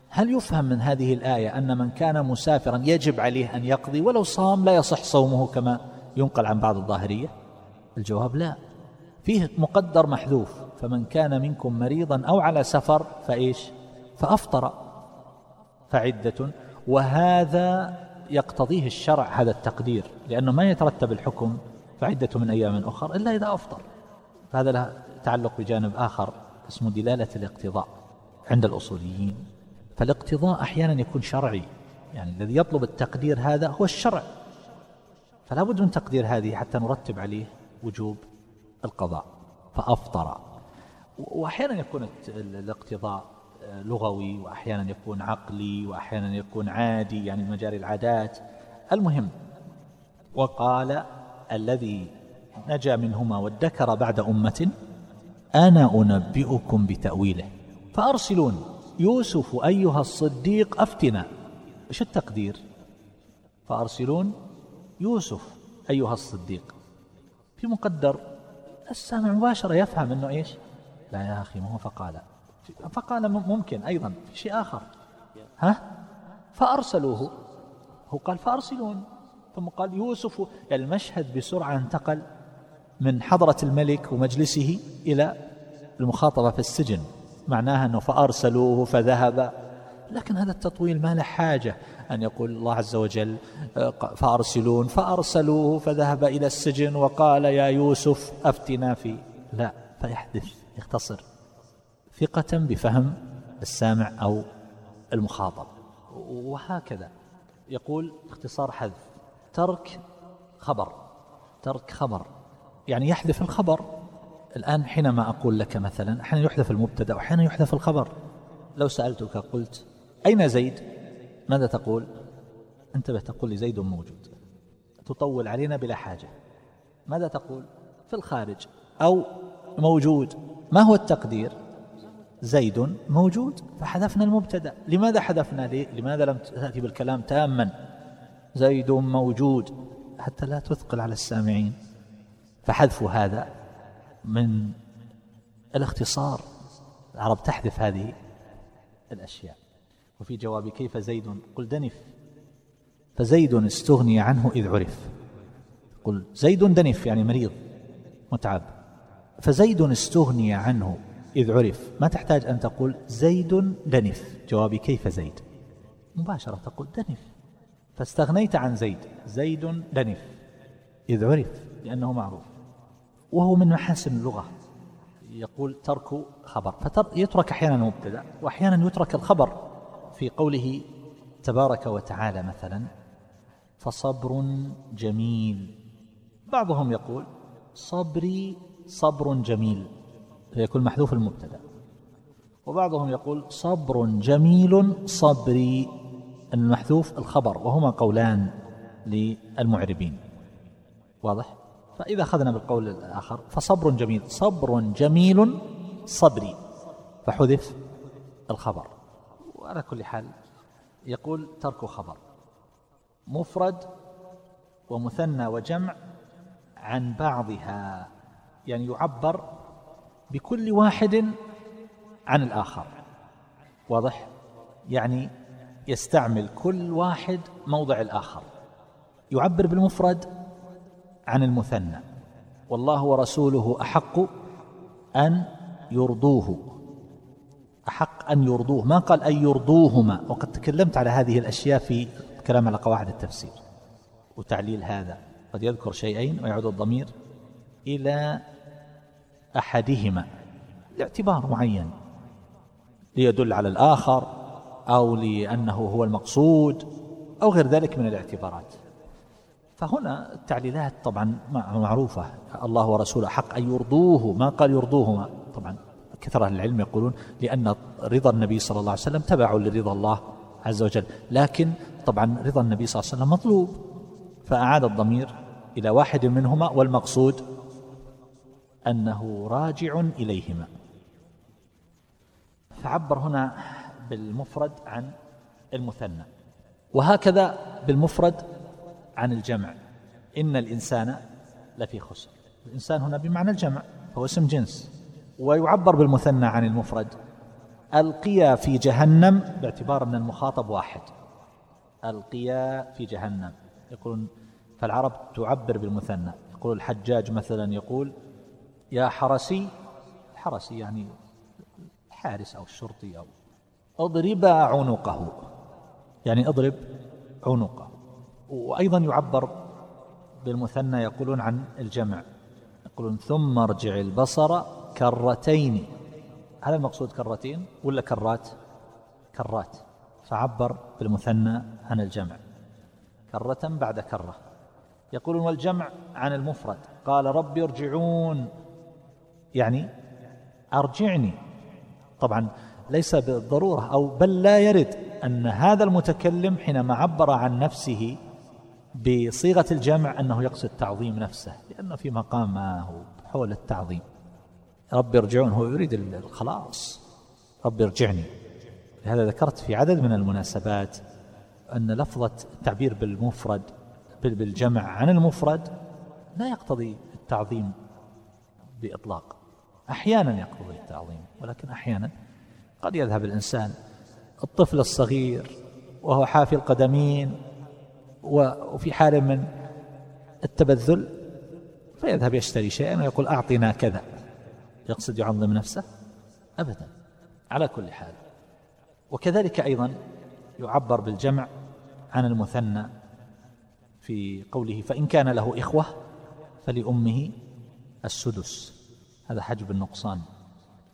هل يفهم من هذه الآية أن من كان مسافرا يجب عليه أن يقضي ولو صام لا يصح صومه كما ينقل عن بعض الظاهرية؟ الجواب لا. فيه مقدر محذوف. فمن كان منكم مريضا أو على سفر فإيش؟ فأفطر فعدة. وهذا يقتضيه الشرع هذا التقدير. لأنه ما يترتب الحكم فعدة من أيام أخر إلا إذا أفطر. فهذا له تعلق بجانب آخر اسمه دلالة الاقتضاء عند الأصوليين. فالاقتضاء أحيانا يكون شرعي. يعني الذي يطلب التقدير هذا هو الشرع. فلا بد من تقدير هذه حتى نرتب عليه. وجوب القضاء فأفطر. وأحيانا يكون الاقتضاء لغوي وأحيانا يكون عقلي وأحيانا يكون عادي يعني مجاري العادات. المهم وقال الذي نجا منهما وادكر بعد أمة أنا أنبئكم بتأويله. فأرسلون يوسف أيها الصديق أفتنا. إيش التقدير؟ فأرسلون يوسف أيها الصديق. في مقدر. السامع مباشرة يفهم أنه إيش؟ لا يا أخي ما هو فقال فقال ممكن أيضا في شيء آخر. ها؟ فأرسلوه. هو قال فأرسلون. ثم قال يوسف المشهد بسرعة انتقل من حضرة الملك ومجلسه إلى المخاطبة في السجن. معناها أنه فأرسلوه فذهب. لكن هذا التطويل ما له حاجة. أن يقول الله عز وجل فأرسلون فأرسلوه فذهب إلى السجن وقال يا يوسف أفتنا في لا فيحدث يختصر. ثقة بفهم السامع أو المخاطب. وهكذا يقول اختصار حذف ترك خبر ترك خبر. يعني يحذف الخبر. الآن حينما أقول لك مثلا أحيانا يحذف المبتدأ وأحيانا يحذف الخبر. لو سألتك قلت أين زيد؟ ماذا تقول؟ انتبه تقول لي زيد موجود. تطول علينا بلا حاجة. ماذا تقول؟ في الخارج. أو موجود. ما هو التقدير؟ زيد موجود. فحذفنا المبتدا. لماذا حذفنا؟ ليه؟ لماذا لم تأتي بالكلام تاما؟ زيد موجود. حتى لا تثقل على السامعين. فحذف هذا من الاختصار. العرب تحذف هذه الأشياء. وفي جواب كيف زيد؟ قل دنف. فزيد استغني عنه إذ عرف. قل زيد دنف يعني مريض متعب. فزيد استغني عنه إذ عرف. ما تحتاج أن تقول زيد دنف. جوابي كيف زيد؟ مباشرة تقول دنف. فاستغنيت عن زيد. زيد لنف إذ عرف لأنه معروف. وهو من محاسن اللغة. يقول ترك خبر. فيترك أحيانا مبتدأ وأحيانا يترك الخبر. في قوله تبارك وتعالى مثلا فصبر جميل. بعضهم يقول صبري صبر جميل فيكون محذوف المبتدا. وبعضهم يقول صبر جميل صبري المحذوف الخبر وهما قولان للمعربين. واضح؟ فإذا أخذنا بالقول الآخر فصبر جميل صبر جميل صبري فحذف الخبر. وعلى كل حال يقول ترك خبر مفرد ومثنى وجمع عن بعضها يعني يعبر بكل واحد عن الآخر. واضح؟ يعني يستعمل كل واحد موضع الآخر. يعبر بالمفرد عن المثنى. والله ورسوله أحق أن يرضوه. أحق أن يرضوه. ما قال أن يرضوهما؟ وقد تكلمت على هذه الأشياء في كلام على قواعد التفسير. وتعليل هذا. قد يذكر شيئين ويعود الضمير إلى أحدهما. لاعتبار معين. ليدل على الآخر أو لأنه هو المقصود أو غير ذلك من الاعتبارات. فهنا التعليلات طبعا معروفة. الله ورسوله حق أن يرضوه. ما قال يرضوهما؟ طبعا كثر أهل العلم يقولون لأن رضا النبي صلى الله عليه وسلم تبع لرضا الله عز وجل. لكن طبعا رضا النبي صلى الله عليه وسلم مطلوب. فأعاد الضمير إلى واحد منهما والمقصود أنه راجع إليهما. فعبر هنا بالمفرد عن المثنى. وهكذا بالمفرد عن الجمع. إن الإنسان لفي خسر. الإنسان هنا بمعنى الجمع فهو اسم جنس. ويعبر بالمثنى عن المفرد. ألقيا في جهنم باعتبار أن المخاطب واحد. ألقيا في جهنم. يقولون فالعرب تعبر بالمثنى. يقول الحجاج مثلا يقول يا حرسي الحرسي يعني الحارس أو الشرطي أو اضرب عنقه. يعني اضرب عنقه. وأيضا يعبر بالمثنى يقولون عن الجمع. يقولون ثم ارجع البصر كرتين. هل المقصود كرتين ولا كرات؟ كرات. فعبر بالمثنى عن الجمع. كرة بعد كرة. يقولون والجمع عن المفرد. قال رب ارجعون يعني أرجعني. طبعا ليس بالضرورة أو بل لا يرد أن هذا المتكلم حينما عبر عن نفسه بصيغة الجمع أنه يقصد تعظيم نفسه لأنه في مقامه حول التعظيم. رب ارجعون هو يريد الخلاص. رب ارجعني لهذا ذكرت في عدد من المناسبات أن لفظة التعبير بالمفرد بالجمع عن المفرد لا يقتضي التعظيم بإطلاق. أحيانا يقتضي التعظيم ولكن أحيانا قد يذهب الإنسان الطفل الصغير وهو حافي القدمين وفي حال من التبذل فيذهب يشتري شيئا ويقول أعطنا كذا. يقصد يعظم نفسه؟ أبدا على كل حال. وكذلك أيضا يعبر بالجمع عن المثنى في قوله فإن كان له إخوة فلأمه السدس. هذا حجب النقصان.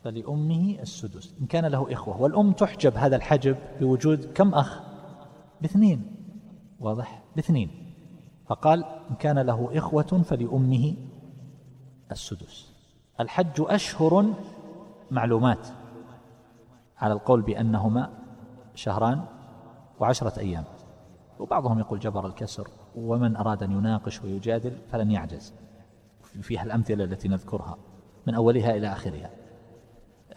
فلأمه السدس. إن كان له إخوة. والأم تحجب هذا الحجب بوجود كم أخ؟ باثنين. واضح؟ باثنين. فقال إن كان له إخوة فلأمه السدس. الحج أشهر معلومات. على القول بأنهما شهران وعشرة أيام. وبعضهم يقول جبر الكسر ومن أراد أن يناقش ويجادل فلن يعجز. فيها الأمثلة التي نذكرها من أولها إلى آخرها.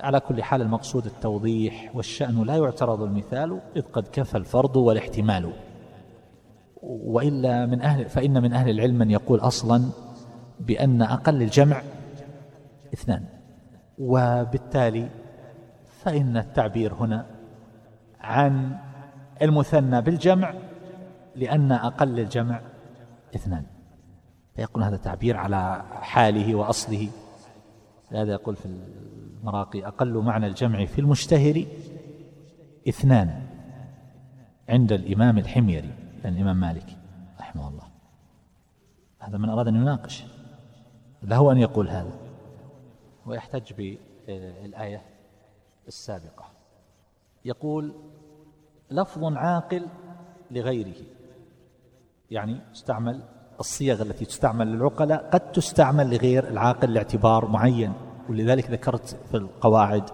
على كل حال المقصود التوضيح والشأن لا يعترض المثال إذ قد كفى الفرض والاحتمال. وإلا من أهل فإن من أهل العلم من يقول أصلا بأن أقل الجمع اثنان. وبالتالي فإن التعبير هنا عن المثنى بالجمع لأن أقل الجمع اثنان. فيقول هذا تعبير على حاله وأصله. لهذا يقول في المراقي أقل معنى الجمع في المشتهر اثنان عند الإمام الحميري يعني الإمام مالك رحمه الله. هذا من أراد أن يناقش. له أن يقول هذا. ويحتج بالآية السابقة. يقول لفظ عاقل لغيره. يعني استعمل الصيغ التي تستعمل للعقلاء قد تستعمل لغير العاقل لاعتبار معين. ولذلك ذكرت في القواعد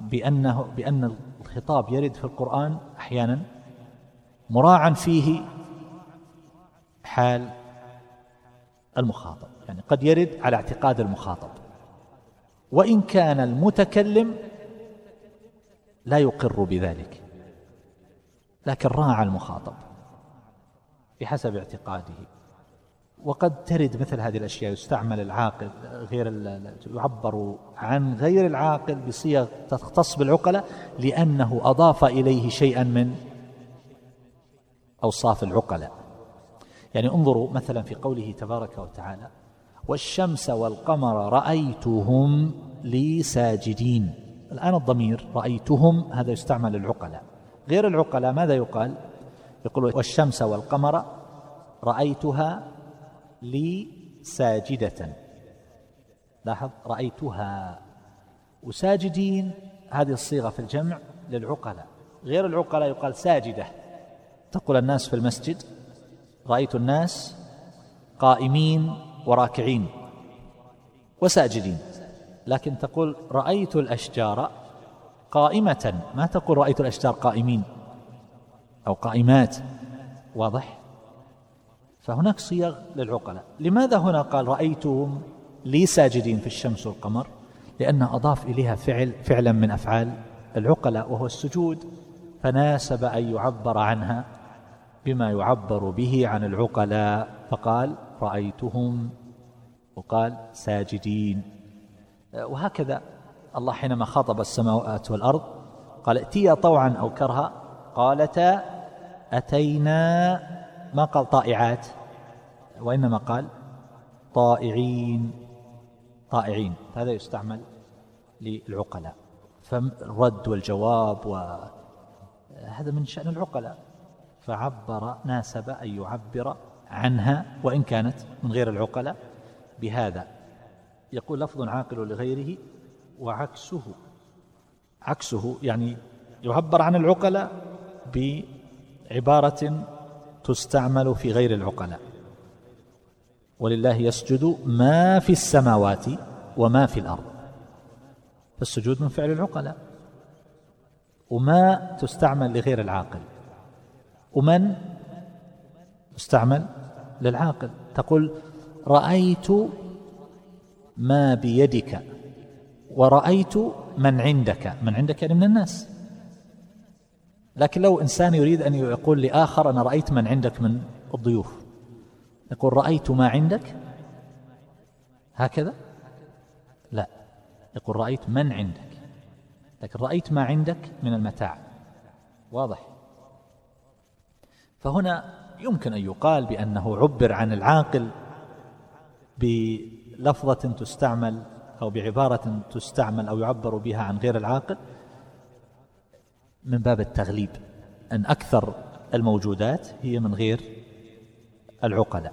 بأنه بأن الخطاب يرد في القرآن أحيانا مراعا فيه حال المخاطب. يعني قد يرد على اعتقاد المخاطب. وإن كان المتكلم لا يقر بذلك. لكن راعى المخاطب بحسب اعتقاده. وقد ترد مثل هذه الأشياء يستعمل العاقل غير يعبر عن غير العاقل بصيغ تختص بالعقلاء لأنه أضاف إليه شيئا من أوصاف العقلاء. يعني انظروا مثلا في قوله تبارك وتعالى والشمس والقمر رأيتهم لي ساجدين. الآن الضمير رأيتهم هذا يستعمل للعقلاء غير العقلاء ماذا يقال؟ يقول والشمس والقمر رأيتها لي ساجدة. لاحظ رأيتها. وساجدين هذه الصيغة في الجمع للعقلاء. غير العقلاء يقال ساجدة. تقول الناس في المسجد رأيت الناس قائمين وراكعين وساجدين. لكن تقول رأيت الأشجار قائمة. ما تقول رأيت الأشجار قائمين أو قائمات؟ واضح؟ فهناك صيغ للعقلاء. لماذا هنا قال رأيتهم لي ساجدين في الشمس والقمر؟ لأنه أضاف إليها فعل فعلا من أفعال العقلاء وهو السجود. فناسب أن يعبر عنها بما يعبر به عن العقلاء. فقال رأيتهم وقال ساجدين. وهكذا الله حينما خاطب السماوات والأرض قال ائتيا طوعا أو كرها قالتا أتينا. ما قال طائعات؟ وإنما قال طائعين. طائعين. هذا يستعمل للعقلاء. فالرد والجواب وهذا من شأن العقلاء. فعبر ناسب أن يعبر عنها وإن كانت من غير العقلاء. بهذا يقول لفظ عاقل لغيره وعكسه. عكسه يعني يعبر عن العقلاء بعبارة تستعمل في غير العقلاء. ولله يسجد ما في السماوات وما في الأرض. فالسجود من فعل العقلاء. وما تستعمل لغير العاقل. ومن تستعمل للعاقل. تقول رأيت ما بيدك ورأيت من عندك من عندك يعني من الناس. لكن لو إنسان يريد أن يقول لآخر أنا رأيت من عندك من الضيوف يقول رأيت ما عندك؟ هكذا؟ لا. يقول رأيت من عندك. لكن رأيت ما عندك من المتاع. واضح؟ فهنا يمكن أن يقال بأنه عبر عن العاقل بلفظة تستعمل أو بعبارة تستعمل أو يعبر بها عن غير العاقل من باب التغليب. أن أكثر الموجودات هي من غير العقلاء.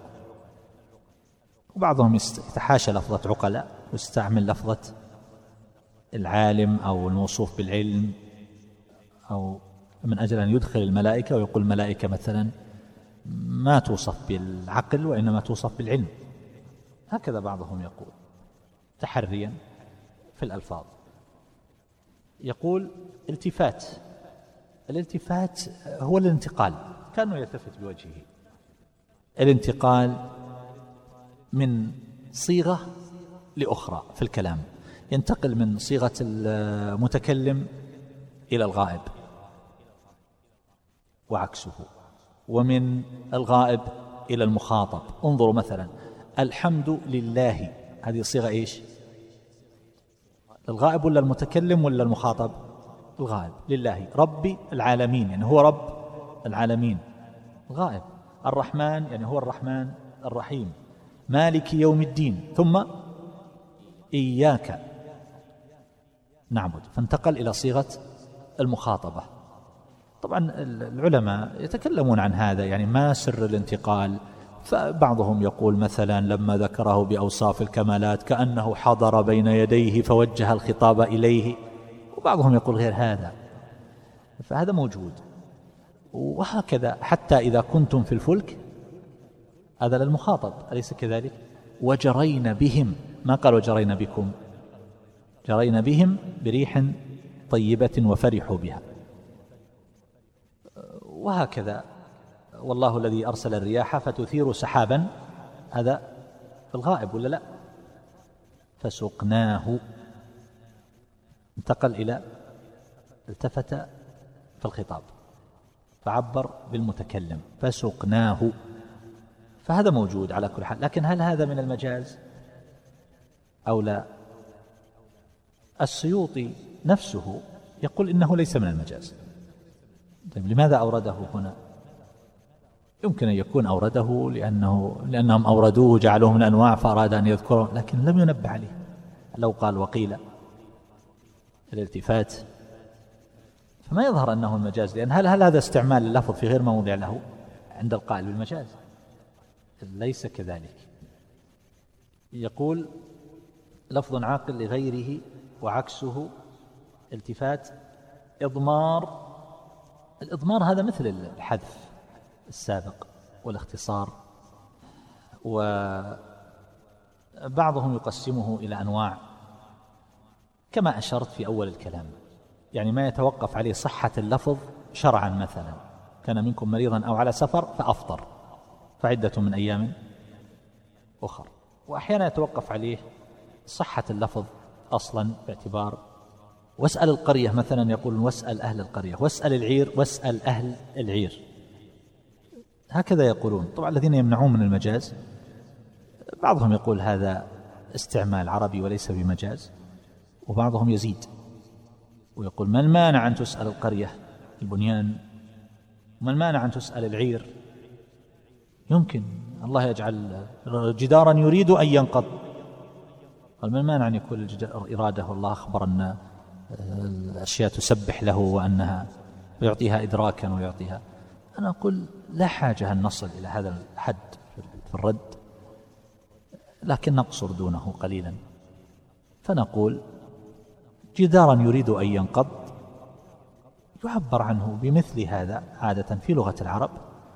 وبعضهم يتحاشى لفظة عقلاء ويستعمل لفظة العالم أو الموصوف بالعلم أو من أجل أن يدخل الملائكة ويقول الملائكة مثلا ما توصف بالعقل وإنما توصف بالعلم. هكذا بعضهم يقول تحريا في الألفاظ. يقول التفات الالتفات هو الانتقال كأنه يلتفت بوجهه. الانتقال من صيغة لأخرى في الكلام. ينتقل من صيغة المتكلم إلى الغائب وعكسه. ومن الغائب إلى المخاطب. انظروا مثلا الحمد لله. هذه صيغة إيش؟ الغائب ولا المتكلم ولا المخاطب؟ الغائب. لله. رب العالمين يعني هو رب العالمين. غائب الرحمن يعني هو الرحمن الرحيم. مالك يوم الدين. ثم إياك نعبد. فانتقل إلى صيغة المخاطبة. طبعا العلماء يتكلمون عن هذا يعني ما سر الانتقال. فبعضهم يقول مثلا لما ذكره بأوصاف الكمالات كأنه حضر بين يديه فوجه الخطاب إليه وبعضهم يقول غير هذا. فهذا موجود. وهكذا حتى إذا كنتم في الفلك هذا للمخاطب أليس كذلك؟ وجرين بهم. ما قال وجرين بكم؟ جرين بهم بريح طيبة وفرحوا بها. وهكذا. والله الذي أرسل الرياح فتثير سحابا. هذا في الغائب ولا لا؟ فسقناه. انتقل إلى التفت في الخطاب. فعبر بالمتكلم. فسقناه. فهذا موجود على كل حال. لكن هل هذا من المجاز؟ أو لا؟ السيوطي نفسه يقول إنه ليس من المجاز. طيب لماذا أورده هنا؟ يمكن أن يكون أورده لأنه لأنهم أوردوه وجعلوه من أنواع فأراد أن يذكره لكن لم ينبه عليه. لو قال وقيل الالتفات. فما يظهر أنه المجاز لأن هل هل هذا استعمال اللفظ في غير موضع له؟ عند القائل بالمجاز. ليس كذلك. يقول لفظ عاقل لغيره وعكسه التفات إضمار الإضمار هذا مثل الحذف السابق والاختصار وبعضهم يقسمه إلى أنواع كما أشرت في أول الكلام. يعني ما يتوقف عليه صحة اللفظ شرعا مثلا. كان منكم مريضا أو على سفر فأفطر فعدة من أيام أخر. وأحيانا يتوقف عليه صحة اللفظ أصلا باعتبار واسأل القرية مثلا يقول واسأل أهل القرية واسأل العير واسأل أهل العير. هكذا يقولون. طبعا الذين يمنعون من المجاز بعضهم يقول هذا استعمال عربي وليس بمجاز وبعضهم يزيد. ويقول ما المانع أن تسأل القرية؟ البنيان. ما المانع أن تسأل العير؟ يمكن. الله يجعل جدارا يريد أن ينقض. قال ما المانع أن يكون الجدار إرادة؟ والله أخبر أن الأشياء تسبح له وأنها ويعطيها إدراكا ويعطيها. أنا أقول لا حاجة أن نصل إلى هذا الحد في الرد لكن نقصر دونه قليلا. فنقول جدارا يريد أن ينقض يعبر عنه بمثل هذا عادة في لغة العرب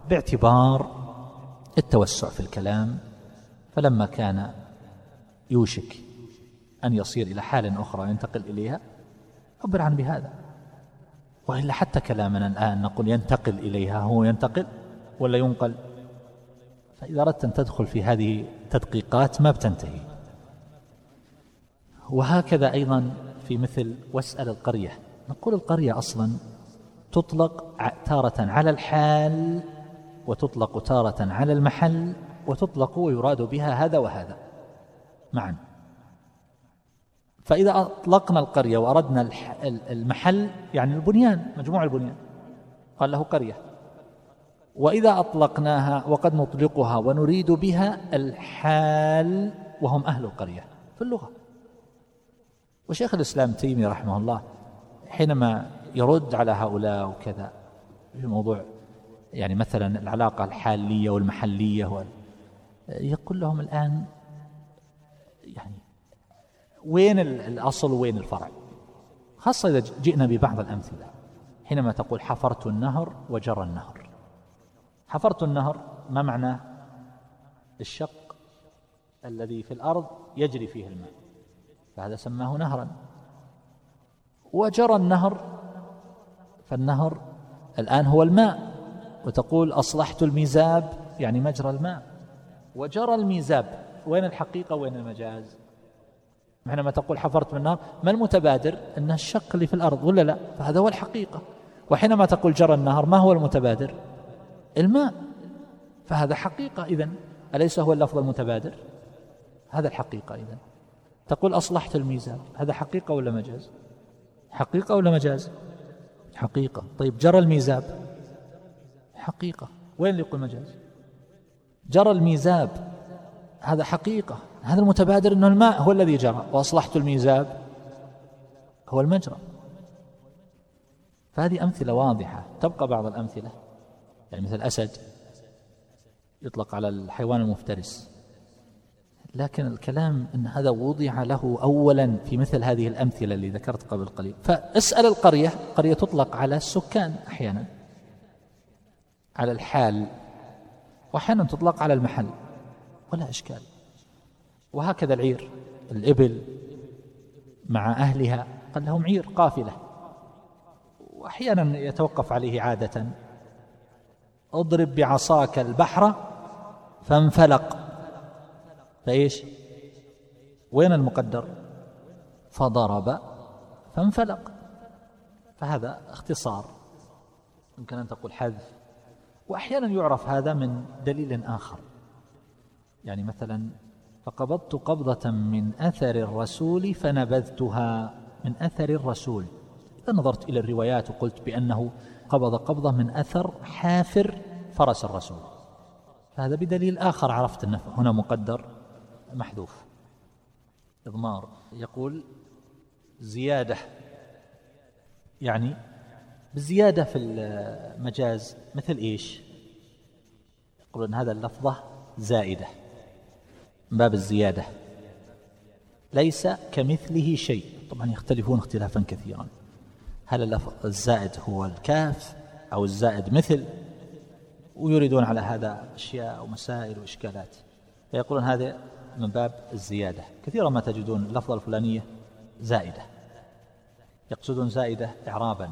باعتبار التوسع في الكلام. فلما كان يوشك أن يصير إلى حال أخرى وينتقل إليها عبر عنه بهذا. وإلا حتى كلامنا الآن نقول ينتقل إليها هو ينتقل ولا ينقل؟ فإذا أردت أن تدخل في هذه التدقيقات ما بتنتهي. وهكذا أيضا في مثل واسأل القرية. نقول القرية أصلا تطلق تارة على الحال وتطلق تارة على المحل وتطلق ويراد بها هذا وهذا. معا. فإذا أطلقنا القرية وأردنا المحل يعني البنيان مجموع البنيان. قال له قرية. وإذا أطلقناها وقد نطلقها ونريد بها الحال وهم أهل القرية في اللغة. وشيخ الإسلام تيمي رحمه الله حينما يرد على هؤلاء وكذا في موضوع يعني مثلا العلاقة الحالية والمحلية يقول لهم الآن يعني وين الأصل وين الفرع؟ خاصة إذا جئنا ببعض الأمثلة. حينما تقول حفرت النهر وجرى النهر. حفرت النهر ما معنى؟ الشق الذي في الأرض يجري فيه الماء. فهذا سماه نهرا. وجرى النهر فالنهر الآن هو الماء. وتقول أصلحت الميزاب يعني مجرى الماء. وجرى الميزاب. وين الحقيقة وين المجاز؟ حينما تقول حفرت من النهر ما المتبادر؟ أنه الشق اللي في الأرض ولا لا؟ فهذا هو الحقيقة. وحينما تقول جرى النهر ما هو المتبادر؟ الماء. فهذا حقيقة إذن. أليس هو اللفظ المتبادر؟ هذا الحقيقة إذن. تقول أصلحت الميزان هذا حقيقة ولا مجاز؟ حقيقة ولا مجاز؟ حقيقة. طيب جرى الميزاب؟ حقيقة. وين اللي يقول مجاز؟ جرى الميزاب. هذا حقيقة. هذا المتبادر أنه الماء هو الذي جرى. وأصلحت الميزاب هو المجرى. فهذه أمثلة واضحة. تبقى بعض الأمثلة. يعني مثل الأسد يطلق على الحيوان المفترس. لكن الكلام أن هذا وضع له أولا في مثل هذه الأمثلة اللي ذكرت قبل قليل. فاسأل القرية. قرية تطلق على السكان أحيانا. على الحال. وأحيانا تطلق على المحل. ولا إشكال. وهكذا العير الإبل مع أهلها قال لهم عير قافلة. وأحيانا يتوقف عليه عادة. اضرب بعصاك البحر فانفلق. فإيش؟ وين المقدر؟ فضرب فانفلق. فهذا اختصار. يمكن أن تقول حذف. وأحيانا يعرف هذا من دليل آخر. يعني مثلا فقبضت قبضة من أثر الرسول فنبذتها من أثر الرسول. إذا نظرت إلى الروايات وقلت بأنه قبض قبضة من أثر حافر فرس الرسول. فهذا بدليل آخر عرفت أنه هنا مقدر محذوف. إضمار يقول زيادة. يعني بزيادة في المجاز مثل إيش؟ يقولون هذا اللفظة زائدة. من باب الزيادة. ليس كمثله شيء. طبعا يختلفون اختلافا كثيرا. هل الزائد هو الكاف أو الزائد مثل؟ ويريدون على هذا أشياء ومسائل وإشكالات. فيقولون هذا من باب الزيادة. كثيرا ما تجدون اللفظة الفلانية زائدة. يقصدون زائدة إعرابا.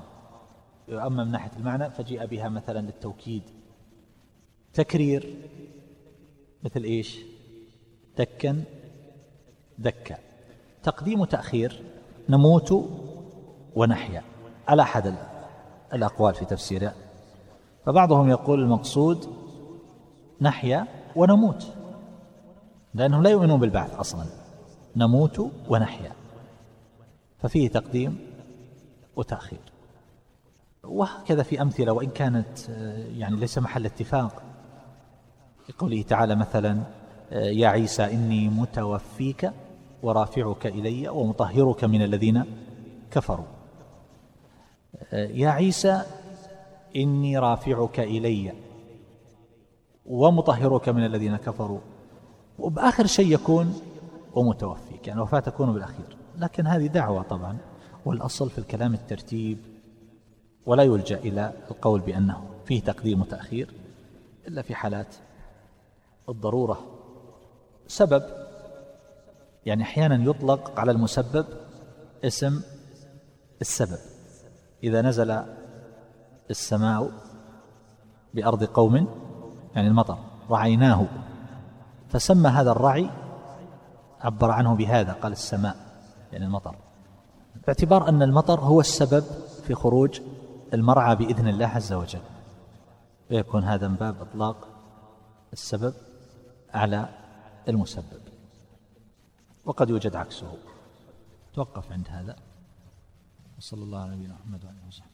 أما من ناحية المعنى فجيء بها مثلا للتوكيد. تكرير. مثل إيش؟ دكا دكا. تقديم تأخير نموت ونحيا. على أحد الأقوال في تفسيره. فبعضهم يقول المقصود نحيا ونموت لأنهم لا يؤمنون بالبعث أصلا. نموت ونحيا. ففيه تقديم وتأخير. وهكذا في أمثلة وإن كانت يعني ليس محل اتفاق. لقوله تعالى مثلا يا عيسى إني متوفيك ورافعك إلي ومطهرك من الذين كفروا. يا عيسى إني رافعك إلي ومطهرك من الذين كفروا. وبآخر شيء يكون ومتوفيك يعني الوفاة تكون بالأخير. لكن هذه دعوة طبعا والأصل في الكلام الترتيب ولا يلجأ إلى القول بأنه فيه تقديم وتأخير إلا في حالات الضرورة. سبب يعني أحيانا يطلق على المسبب اسم السبب. إذا نزل السماء بأرض قوم يعني المطر رعيناه فسمى هذا الرعي عبر عنه بهذا قال السماء يعني المطر. باعتبار أن المطر هو السبب في خروج المرعى بإذن الله عز وجل. ويكون هذا من باب إطلاق السبب على المسبب. وقد يوجد عكسه. توقف عند هذا. وصلى الله على نبينا محمد وعلى آله وصحبه.